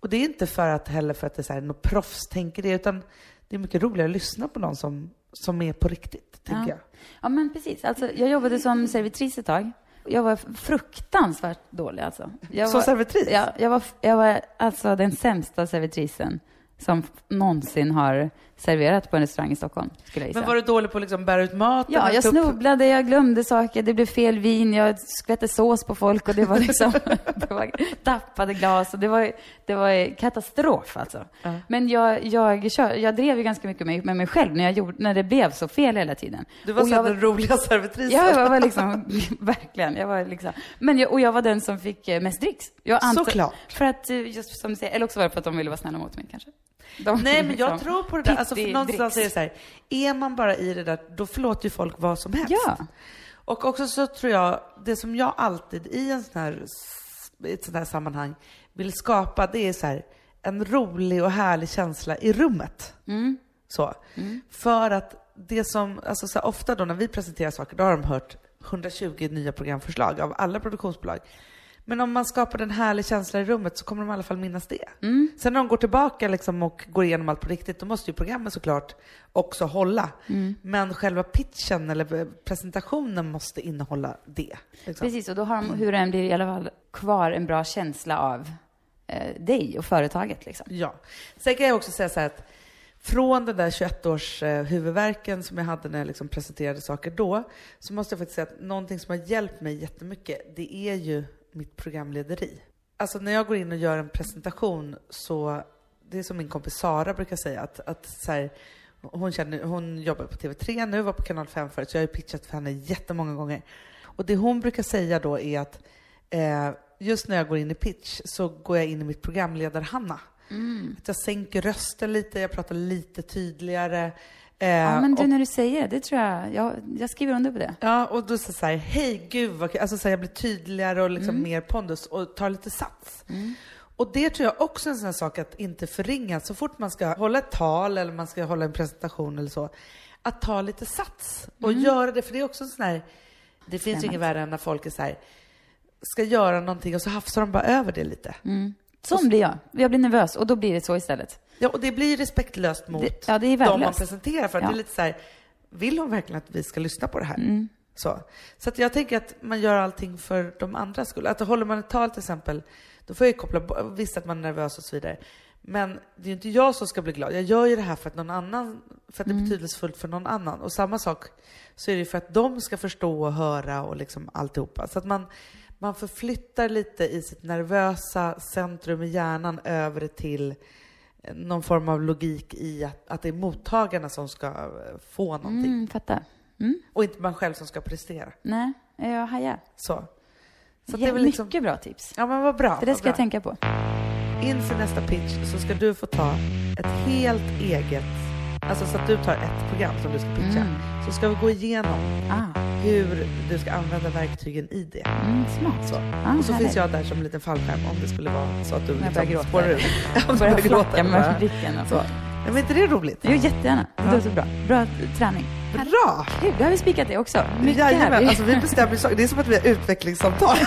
Och det är inte för att heller för att det är så här, något proffs tänker det, utan det är mycket roligare att lyssna på någon som, som är på riktigt, tänker jag. Ja, men precis. Alltså, jag jobbade som servitris ett tag. Jag var fruktansvärt dålig alltså. Jag Som var, servitris? Ja, jag var, jag var alltså den sämsta servitrisen som någonsin har serverat på en restaurang i Stockholm, skulle jag gissa. Men var du dålig på att liksom bära ut mat? Ja, jag snubblade, jag glömde saker, det blev fel vin, jag skvätte sås på folk och det var liksom, det var tappade glas och det var, det var katastrof alltså. Men jag, jag, kör, jag drev ju ganska mycket med, med mig själv när, jag gjorde, när det blev så fel hela tiden. Du var så den roliga servitrisen. Ja, jag var liksom, verkligen, jag var liksom, men jag, och jag var den som fick eh, mest dricks. Jag antar- Såklart. För att, eh, just som du säger, eller också var det för att de ville vara snälla mot mig kanske. De Nej, men jag liksom, tror på det där. Alltså, för någonstans är det så här, är man bara i det där, då förlåter ju folk vad som helst. Ja. Och också så tror jag, det som jag alltid i en sån här, ett sånt här sammanhang vill skapa, det är så här, en rolig och härlig känsla i rummet. Så. För att det som, alltså så här, ofta då när vi presenterar saker, då har de hört 120 nya programförslag av alla produktionsbolag. Men om man skapar en härlig känsla i rummet så kommer de i alla fall minnas det. Sen när de går tillbaka liksom och går igenom allt på riktigt, då måste ju programmet såklart också hålla. Men själva pitchen eller presentationen måste innehålla det. Liksom. Precis, och då har de, hur det än blir, i alla fall kvar en bra känsla av eh, dig och företaget liksom. Ja. Sen kan jag också säga så här att från den där 21-års eh, huvudvärken som jag hade när jag liksom presenterade saker då, så måste jag faktiskt säga att någonting som har hjälpt mig jättemycket, det är ju mitt programlederi. Alltså när jag går in och gör en presentation så, det är som min kompis Sara brukar säga, att, att så här, hon, känner, hon jobbar på TV3 nu, var på Kanal 5 förut, så jag har ju pitchat för henne jättemånga gånger. Och det hon brukar säga då är att eh, just när jag går in i pitch så går jag in i mitt programledar-Hanna. Att jag sänker rösten lite, jag pratar lite tydligare. Eh, Ja, men du, och, när du säger det, det tror jag, jag, jag skriver under på det. ja, och då så här, hej gud vad. Alltså så här, jag blir tydligare och liksom Mm. mer pondus och tar lite sats. Och det tror jag också är en sån här sak att inte förringa. Så fort man ska hålla ett tal eller man ska hålla en presentation eller så, att ta lite sats och Mm. göra det. För det är också en sån här, det finns ju inget värre än när folk är så här, ska göra någonting och så hafsar de bara över det lite. Sån blir jag. Jag blir nervös och då blir det så istället. Ja, och det blir respektlöst mot Det- ja, det de man presenterar för. att Ja. Det är lite så här, vill hon verkligen att vi ska lyssna på det här? Så, så att jag tänker att man gör allting för de andra skull. Att håller man ett tal till exempel, då får jag ju koppla visst att man är nervös och så vidare. Men det är ju inte jag som ska bli glad. Jag gör ju det här för att någon annan, för att det är betydelsefullt för någon annan. Och samma sak så är det ju för att de ska förstå och höra och liksom alltihopa. Så att man, man förflyttar lite i sitt nervösa centrum i hjärnan över till någon form av logik i att, att det är mottagarna som ska eh, få någonting Mm, fattar. Mm. och inte man själv som ska prestera. Nej, jag hajar. Så. Så det är väl liksom, Mycket bra tips. ja men vad bra. Det där ska jag bra. tänka på. Inför nästa pitch så ska du få ta ett helt eget, alltså så att du tar ett program som du ska pitcha. Mm. Så ska vi gå igenom Ah, hur du ska använda verktygen i det. mm, smart. Så. Ah, Och så härligt. finns jag där som en liten fallskärm om det skulle vara så att du börjar liksom gråta. spårar ur. Jag börjar flacka med blicken. och Så. Nej, men inte det roligt? Jo, jättegärna. Det Ja. låter bra. Bra träning. Bra! Gud, då har vi spikat det också. Mycket Jajamän, alltså vi bestämmer saker. Det är som att vi har utvecklingssamtal.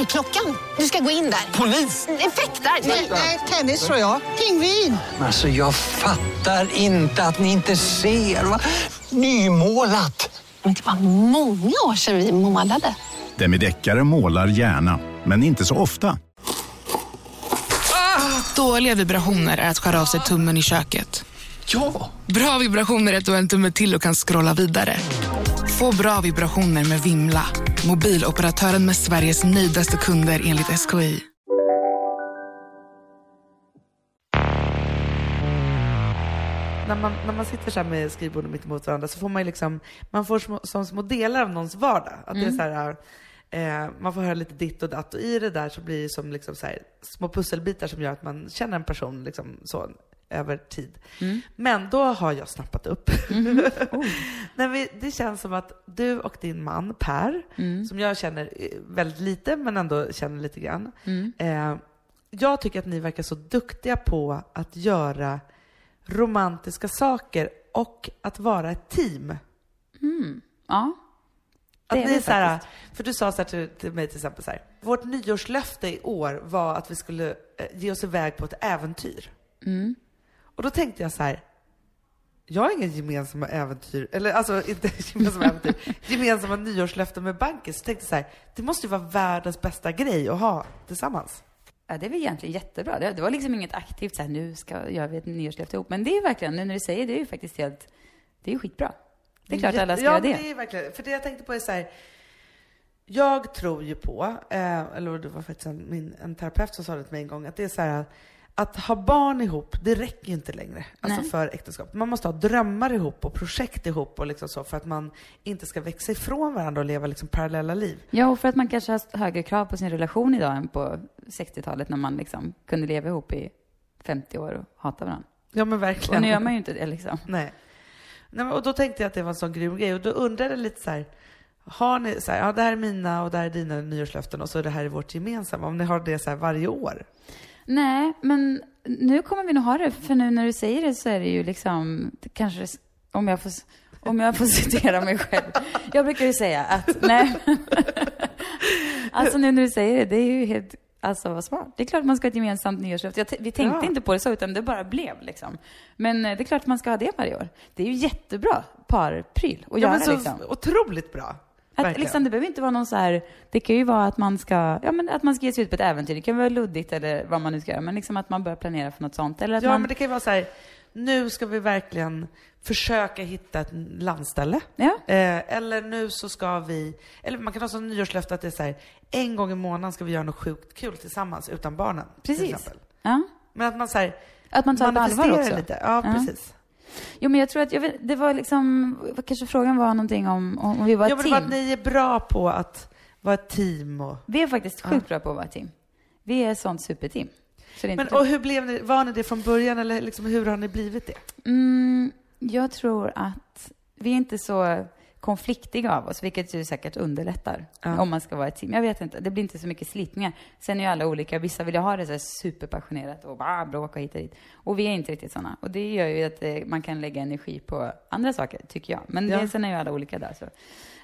Dörrklockan. Du ska gå in där. Polis? Effektar? Nej, Tennis tror jag. Pingvin. Alltså jag fattar inte att ni inte ser. Va? Nymålat. Men det var många år sedan vi målade. Demideckare målar gärna, men inte så ofta. Dåliga vibrationer är att skära av sig tummen i köket. Ja! Bra vibrationer är att du har en tumme till och kan scrolla vidare. Få bra vibrationer med Vimla. Mobiloperatören med Sveriges nöjdaste kunder enligt SKI. när, man, när man sitter så här med skrivborden mitt emot varandra så får man ju liksom, man får små, som små delar av någons vardag. Att det är så här, eh, man får höra lite ditt och datt och i det där så blir det som liksom så här, små pusselbitar som gör att man känner en person liksom så över tid. Men då har jag snappat upp. Nej, vi, det känns som att du och din man Per, som jag känner eh, väldigt lite men ändå känner lite grann. Eh, jag tycker att ni verkar så duktiga på att göra romantiska saker och att vara ett team. Ja. Att Det är ni så här, för du sa så till, till mig till exempel så här, vårt nyårslöfte i år var att vi skulle eh, ge oss iväg på ett äventyr. Mm. Och då tänkte jag så här, jag har inga gemensamma äventyr, eller alltså inte gemensamma äventyr, gemensamma nyårslöften med banken. Så tänkte jag så här, det måste ju vara världens bästa grej att ha tillsammans. Ja, det är väl egentligen jättebra. Det, det var liksom inget aktivt så här, nu ska gör vi ett nyårslöfte ihop. Men det är verkligen, nu när du säger det, är ju faktiskt helt, det är ju skitbra. Det är klart alla ska ja, göra det. det är verkligen, för det jag tänkte på är så här, jag tror ju på, eh, eller det var faktiskt en, min, en terapeut som sa det till mig en gång, att det är så här att ha barn ihop, det räcker ju inte längre. Alltså Nej. för äktenskap. Man måste ha drömmar ihop och projekt ihop och liksom så för att man inte ska växa ifrån varandra och leva liksom parallella liv. Ja, och för att man kanske har högre krav på sin relation idag än på 60-talet när man liksom kunde leva ihop i 50 år och hata varandra. Ja men verkligen. Och nu gör man ju inte det liksom. Nej. Nej och då tänkte jag att det var en sån grym grej och då undrade jag lite så här, har ni så här, ja det här är mina och det här är dina nyårslöften och så det här är vårt gemensamma, om ni har det så varje år? Nej, men nu kommer vi nog ha det, för nu när du säger det så är det ju liksom, det kanske, om jag får, om jag får citera mig själv. Jag brukar ju säga att, nej, alltså nu när du säger det, det är ju helt, alltså vad smart. Det är klart man ska ha ett gemensamt nyårslöfte. Vi tänkte Ja. inte på det så, utan det bara blev liksom. Men eh, det är klart man ska ha det varje år. Det är ju jättebra parpryl att Ja, göra men så liksom. otroligt bra. Att, liksom, det behöver inte vara någon så här, det kan ju vara att man ska, ja men att man ska ge sig ut på ett äventyr. Det kan vara luddigt eller vad man nu ska göra, men liksom att man börjar planera för något sånt. Eller att Ja, man, men det kan ju vara så här, nu ska vi verkligen försöka hitta ett landställe. ja, Eh, eller nu så ska vi, eller man kan ha som nyårslöfte att det är så här, en gång i månaden ska vi göra något sjukt kul tillsammans utan barnen. till Precis. exempel. ja. Men att man så här, Att man tar det på allvar också. lite. Ja, Ja. precis. Jo, men jag tror att, jag vet, det var liksom, kanske frågan var någonting om, om vi var Ja, ett men var team. att ni är bra på att vara ett team och... Vi är faktiskt sjukt bra på att vara ett team. Vi är ett sånt superteam. Så Men och hur blev ni, var ni det från början eller liksom, hur har ni blivit det? Mm, jag tror att vi är inte så konfliktiga av oss, vilket ju säkert underlättar Ja. om man ska vara ett team. Jag vet inte, det blir inte så mycket slitningar. Sen är ju alla olika. Vissa vill ju ha det så här superpassionerat och bara bråka hit och dit. Och vi är inte riktigt sådana. Och det gör ju att eh, man kan lägga energi på andra saker, tycker jag. Men Ja. det, sen är ju alla olika där. Så.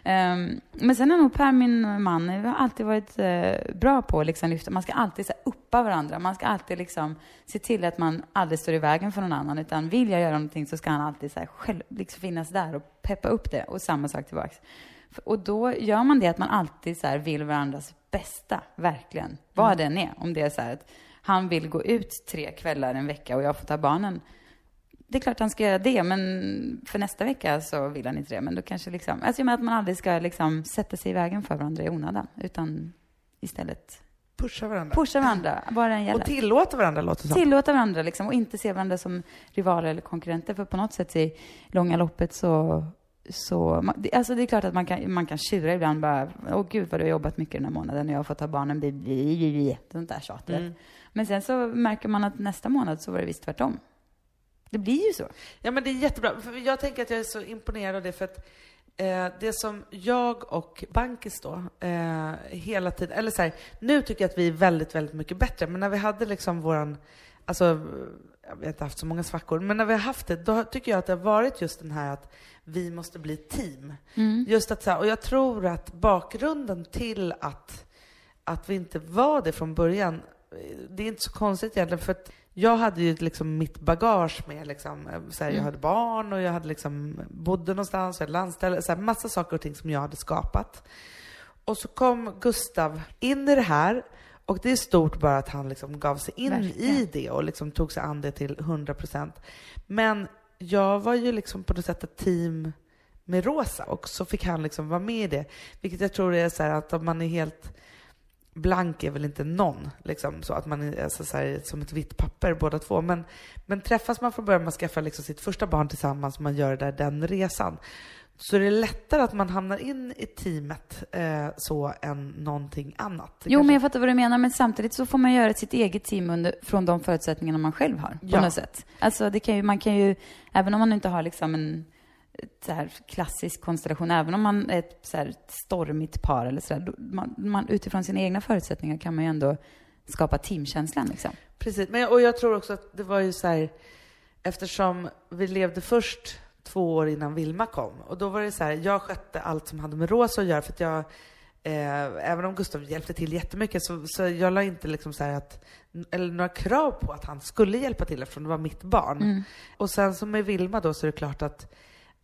Ehm, men sen är nog Per, min man, vi har alltid varit eh, bra på att liksom lyfta. Man ska alltid så här, uppa varandra. Man ska alltid liksom se till att man aldrig står i vägen för någon annan. Utan vill jag göra någonting så ska han alltid så här, själv liksom finnas där och peppa upp det. Och samma sak tillbaks. Och då gör man det att man alltid så här, vill varandras bästa, verkligen. Vad Mm. det än är. Om det är så här att han vill gå ut tre kvällar en vecka och jag får ta barnen det är klart han ska göra det, men för nästa vecka så vill han inte det. Men då kanske liksom, alltså jag menar att man aldrig ska liksom sätta sig i vägen för varandra i onödan, utan istället Pusha varandra. pusha varandra, vad det än gäller. Och tillåta varandra låter det som. Tillåta varandra liksom, och inte se varandra som rivaler eller konkurrenter. För på något sätt i långa loppet så, så alltså det är klart att man kan, man kan tjura ibland bara, åh gud vad du har jobbat mycket den här månaden och jag har fått ta barnen, bi, bi, bi, bi. sånt där tjat. Mm. Men sen så märker man att nästa månad så var det visst tvärtom. Det blir ju så. Ja, men det är jättebra. Jag tänker att jag är så imponerad av det för att eh, det som jag och Bankis då eh, hela tiden, eller så här, nu tycker jag att vi är väldigt, väldigt mycket bättre, men när vi hade liksom våran, alltså, jag har inte haft så många svackor, men när vi har haft det, då tycker jag att det har varit just den här att vi måste bli team. Just att så här, och jag tror att bakgrunden till att, att vi inte var det från början, eh, det är inte så konstigt egentligen, för att jag hade ju liksom mitt bagage med. Liksom, eh, så här, Jag Mm. hade barn och jag hade liksom, bodde någonstans, jag hade landställe, så här, massa saker och ting som jag hade skapat. Och så kom Gustav in i det här och det är stort bara att han liksom gav sig in Verkligen. i det och liksom tog sig an det till 100%. Men jag var ju liksom på något sätt ett team med Rosa och så fick han liksom vara med i det. Vilket jag tror är så att om man är helt blank är väl inte någon, liksom så att man är alltså så här, som ett vitt papper båda två. Men, men träffas man från början, man skaffar liksom sitt första barn tillsammans, man gör där, den resan. Så är det lättare att man hamnar in i teamet eh, så än någonting annat. Jo, kanske- men jag fattar vad du menar, men samtidigt så får man göra sitt eget team under, från de förutsättningarna man själv har, på Ja. något sätt. Alltså, det kan ju, man kan ju, även om man inte har liksom en så här klassisk konstellation, även om man är ett så här stormigt par eller så där, man, man, utifrån sina egna förutsättningar kan man ju ändå skapa teamkänslan liksom. Precis, men, och jag tror också att det var ju så här, eftersom vi levde först två år innan Vilma kom, och då var det så här, jag skötte allt som hade med Rosa att göra, för att jag, eh, även om Gustav hjälpte till jättemycket, så, så jag la inte liksom så att, eller några krav på att han skulle hjälpa till eftersom det var mitt barn. Mm. Och sen som med Vilma då så är det klart att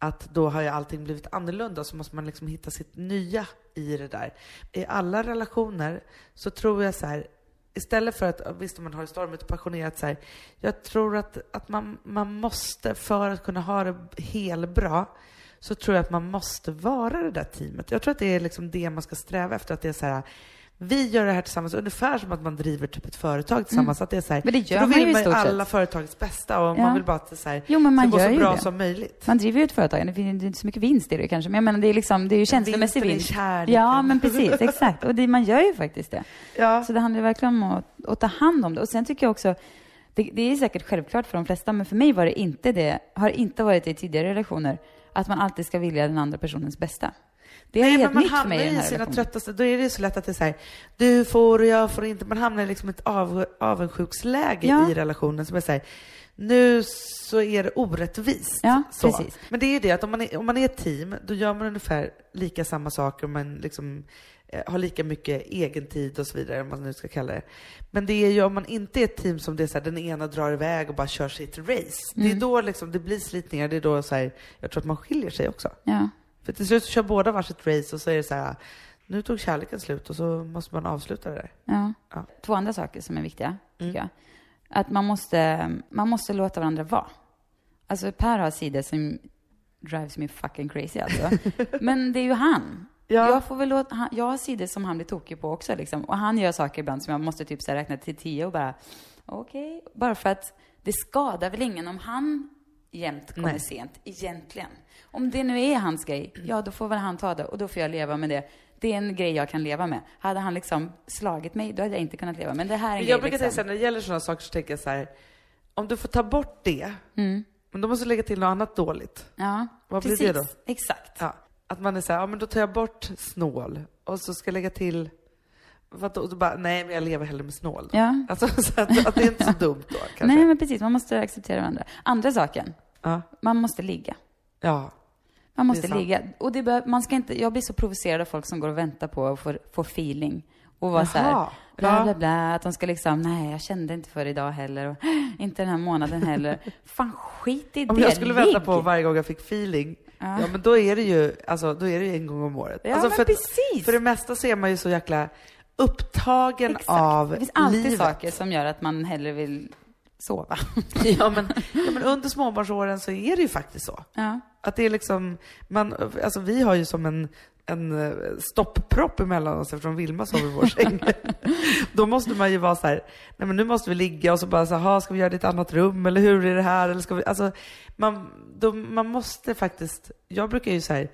att då har ju allting blivit annorlunda så måste man liksom hitta sitt nya i det där. I alla relationer så tror jag så här, istället för att, visst om man har det stormigt och passionerat så här, jag tror att, att man, man måste, för att kunna ha det helbra, så tror jag att man måste vara det där teamet. Jag tror att det är liksom det man ska sträva efter, att det är så här, vi gör det här tillsammans, ungefär som att man driver typ ett företag tillsammans. Att det är så här, Mm. Men det för gör då man ju vill man sett. alla företagets bästa och Ja. man vill bara att det så här, Jo, men man ska gå så ju bra det. som möjligt. Man driver ju ett företag, det finns är inte så mycket vinst i det kanske, men jag menar det är liksom, det är ju känslomässig vinst. Ja, men precis, exakt. Och det, man gör ju faktiskt det. Ja. Så det handlar ju verkligen om att, att ta hand om det. Och sen tycker jag också, det, det är säkert självklart för de flesta, men för mig var det inte det, har inte varit det i tidigare relationer, att man alltid ska vilja den andra personens bästa. Det är Nej, helt man nytt för mig i hamnar i sina tröttaste, då är det så lätt att det är så här, du får och jag får inte. Man hamnar i liksom ett av, avundsjuksläge Ja. i relationen som är så här, nu så är det orättvist. Ja, så. precis. Men det är ju det att om man är, om man är ett team, då gör man ungefär lika samma saker, man liksom eh, har lika mycket egen tid och så vidare, om man nu ska kalla det. Men det är ju om man inte är ett team som det är så här, den ena drar iväg och bara kör sitt race. Det är Mm. då liksom det blir slitningar, det är då så här, jag tror att man skiljer sig också. Ja. För till slut så kör båda varsitt race och så är det så här, nu tog kärleken slut och så måste man avsluta det där. Ja. Ja. Två andra saker som är viktiga, tycker Mm. jag. Att man måste, man måste låta varandra vara. Alltså Per har sidor som drives me fucking crazy alltså. Men det är ju han. Ja. Jag får väl låta, han, jag har sidor som han blir tokig på också liksom. Och han gör saker ibland som jag måste typ så räkna till tio och bara, okej. Bara för att det skadar väl ingen om han jämt kommer Nej. sent, egentligen. Om det nu är hans grej, ja då får väl han ta det och då får jag leva med det Det är en grej jag kan leva med. Hade han liksom slagit mig, då hade jag inte kunnat leva. Men det här är en Men grej jag brukar liksom. tänka när det gäller sådana saker så tänker jag så här, om du får ta bort det, Mm. men då måste du lägga till något annat dåligt. Ja, Vad blir precis. det då? Exakt. Ja, att man är så här, ja men då tar jag bort snål och så ska jag lägga till då? Och då bara, nej men jag lever hellre med snål då. Ja. Alltså så att, att det är inte så dumt då kanske. Nej, men precis. Man måste acceptera varandra. Andra saken. Ja. Man måste ligga. Ja. Man måste ligga. Och det bör, man ska inte, jag blir så provocerad av folk som går och väntar på att få, få feeling. Och vara så här, bla bla bla. Att de ska liksom, nej jag kände inte för idag heller. Och, inte den här månaden heller. Fan skit i Om det. jag skulle vänta på varje gång jag fick feeling, Ja. ja, men då är det ju, alltså då är det ju en gång om året. Ja, alltså, men för, att- precis. för det mesta så är man ju så jäkla upptagen Exakt. av Det finns alltid livet. saker som gör att man hellre vill sova. ja, men, ja, men under småbarnsåren så är det ju faktiskt så. Ja. Att det är liksom, man, alltså vi har ju som en, en eh, stopppropp emellan oss eftersom Vilma sover i vår säng. Då måste man ju vara så här, nej men nu måste vi ligga och så bara så här, "Ha, ska vi göra det i ett annat rum eller hur är det här? Eller ska vi, alltså, man, då, man måste faktiskt, jag brukar ju så här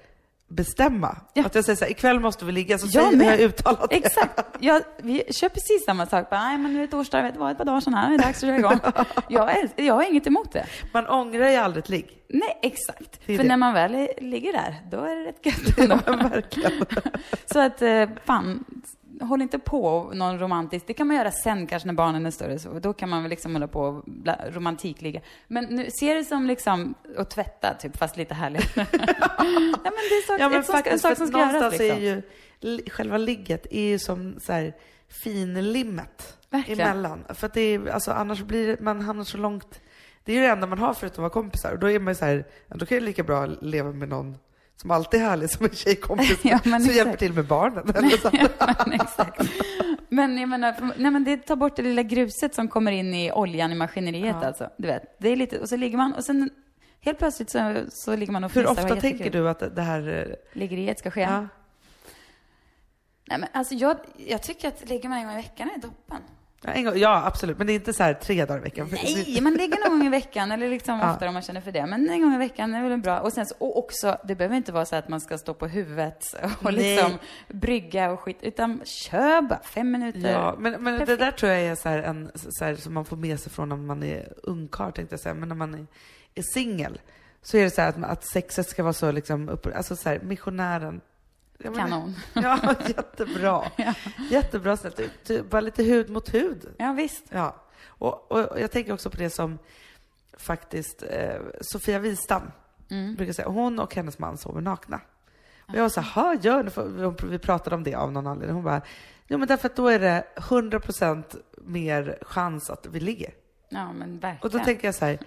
bestämma. Att jag säger så här, ikväll måste vi ligga, så Jag säger jag uttalat det. Exakt. Jag, vi kör precis samma sak. Bara, Nej, men nu är det torsdag, vet du vad, ett par dagar sedan här, det är dags att köra igång. jag, är, jag har inget emot det. Man ångrar ju aldrig ett ligg. Nej, exakt. Det För det. när man väl ligger där, då är det rätt gött ändå. verkligen. Så att, eh, fan, håll inte på någon romantisk. Det kan man göra sen kanske när barnen är större. Så då kan man väl liksom hålla på och romantikligga. Men nu, ser det som liksom att tvätta, typ, fast lite härligare. ja, men det är sak, Ja men sak- en faktiskt, sak som ska göras liksom. är ju själva ligget är ju som så här finlimmet Verkligen. emellan. För att det är, alltså annars blir det, man hamnar så långt, det är ju det enda man har förutom att vara kompisar. Och då är man ju så här, då kan jag lika bra leva med någon som alltid är härlig som en tjejkompis Ja, som exakt. hjälper till med barnen. Eller så. men, exakt. men jag menar, nej men det tar bort det lilla gruset som kommer in i oljan i maskineriet Ja. alltså. Du vet, det är lite, och så ligger man och sen helt plötsligt så, så ligger man och Hur fnissar. ofta tänker du att det här... eh, Liggeriet ska ske? Ja. Nej men alltså jag, jag tycker att ligger man en gång i veckan är toppen. Ja, en gång, ja, absolut. Men det är inte så här tre dagar i veckan. Nej, man ligger någon gång i veckan eller liksom Ja. oftare om man känner för det. Men en gång i veckan är väl bra. Och sen så, och också, det behöver inte vara så att man ska stå på huvudet och Nej. liksom brygga och skit. Utan kör bara fem minuter. Ja, men, men det där tror jag är så en, så här, som man får med sig från när man är ungkarl, tänkte jag säga. Men när man är, är singel, så är det så här att, att sexet ska vara så liksom, upp, alltså så här, missionären. Menar- Kanon. Ja, jättebra. Jättebra sätt. Bara lite hud mot hud. Ja, visst. Ja. Och, och, jag tänker också på det som faktiskt eh, Sofia Wistam Mm. brukar säga. Hon och hennes man sover nakna. Och jag var så här, "Ha, gör ni?" För Vi pratade om det av någon anledning. Hon bara, jo men därför att då är det 100% mer chans att vi ligger. Ja, men verkligen. Och då tänker jag så här,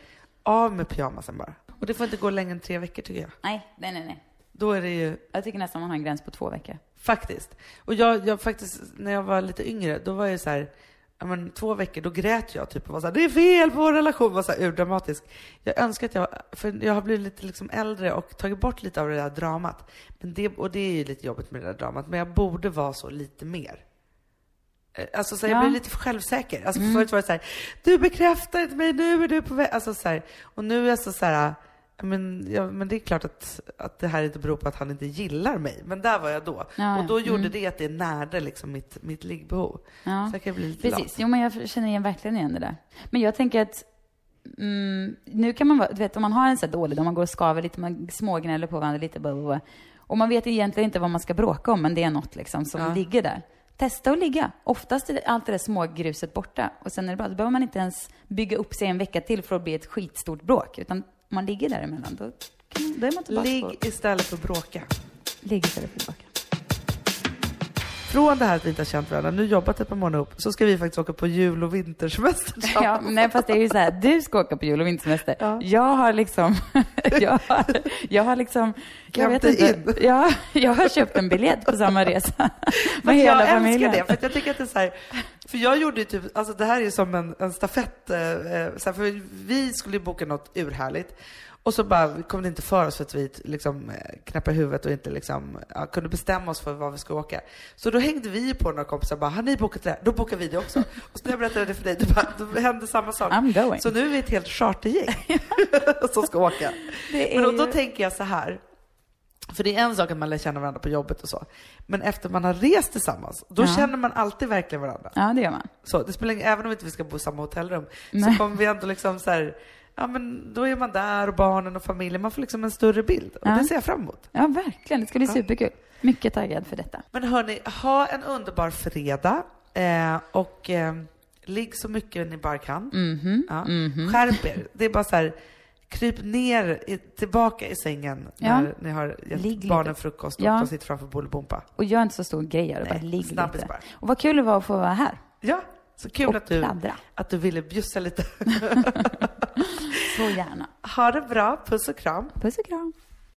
av med pyjamasen bara. Och det får inte gå längre än tre veckor tycker jag. Nej, nej, nej, nej. Då är det ju Jag tycker nästan man har en gräns på två veckor. Faktiskt. Och jag, jag faktiskt, när jag var lite yngre, då var jag så här, men två veckor, då grät jag typ och var så här, det är fel på vår relation, var så här urdramatisk. Jag önskar att jag, för jag har blivit lite liksom äldre och tagit bort lite av det där dramat. Men det, och det är ju lite jobbigt med det där dramat, men jag borde vara så lite mer. Eh, Alltså så här, jag Ja. blir lite självsäker. Alltså Mm. förut var det så här, du bekräftar inte mig, nu är du på väg. Alltså så här, och nu är jag så, så här, men, ja, men det är klart att, att det här inte beror på att han inte gillar mig. Men där var jag då. Ja, och då ja. gjorde Mm. det att det närde liksom mitt, mitt liggbehov. Ja. Så jag kan bli lite Precis, lat. jo men jag känner igen verkligen igen det där. Men jag tänker att mm, nu kan man vara, du vet om man har en så här dålig dag, man går och skaver lite, man smågnäller på varandra lite, blah, blah, blah. och man vet egentligen inte vad man ska bråka om, men det är något liksom som ligger där. Testa att ligga. Oftast är allt det där smågruset borta och sen är det bra. Då behöver man inte ens bygga upp sig en vecka till för att bli ett skitstort bråk, utan man ligger däremellan, då, kan då är man tillbaka. Ligg istället för att bråka. Ligg istället för att bråka. Från det här att vi inte har känt varandra, nu jobbat ett par månader ihop, så ska vi faktiskt åka på jul och vintersemester Ja, nej, fast det är ju så här, du ska åka på jul och vintersemester. Ja. Jag har liksom, jag har, jag har liksom, jag vet inte. Ja, jag har köpt en biljett på samma resa. Med hela jag familjen. älskar det, för jag tycker att det är så här, för jag gjorde ju typ, alltså det här är ju som en, en stafett, eh, eh, så här, för vi skulle ju boka något urhärligt. Och så bara kom det inte för oss för att vi liksom eh, knäppade huvudet och inte liksom, ja, kunde bestämma oss för var vi ska åka. Så då hängde vi på några kompisar och bara, har ni bokat det här? Då bokar vi det också. Och så när jag berättade det för dig, då, bara, då hände samma sak. I'm going. Så nu är vi ett helt chartergäng som ska åka. Men då ju- tänker jag så här, För det är en sak att man lär känna varandra på jobbet och så. Men efter man har rest tillsammans, då Ja. känner man alltid verkligen varandra. Ja, det gör man. Så det spelar ingen, även om inte vi ska bo i samma hotellrum, Nej. så kommer vi ändå liksom så här, ja men då är man där och barnen och familjen, man får liksom en större bild. Och Ja. det ser jag fram emot. Ja, verkligen. Det ska bli superkul. Mycket taggad för detta. Men hörni, ha en underbar fredag eh, och eh, ligg så mycket ni bara kan. Mhm, Ja. mhm. Skärp er. Det är bara så här, kryp ner, i, tillbaka i sängen Ja. när ni har gett Ligg barnen frukost och Ja. de sitter framför Bolibompa. Och gör inte så stor grej av det. Bara ligg lite. bara. Och vad kul det var att få vara här. Ja, så kul att du, pladdra. att du ville bjussa lite. Så gärna. ha det bra, puss och kram. Puss och kram.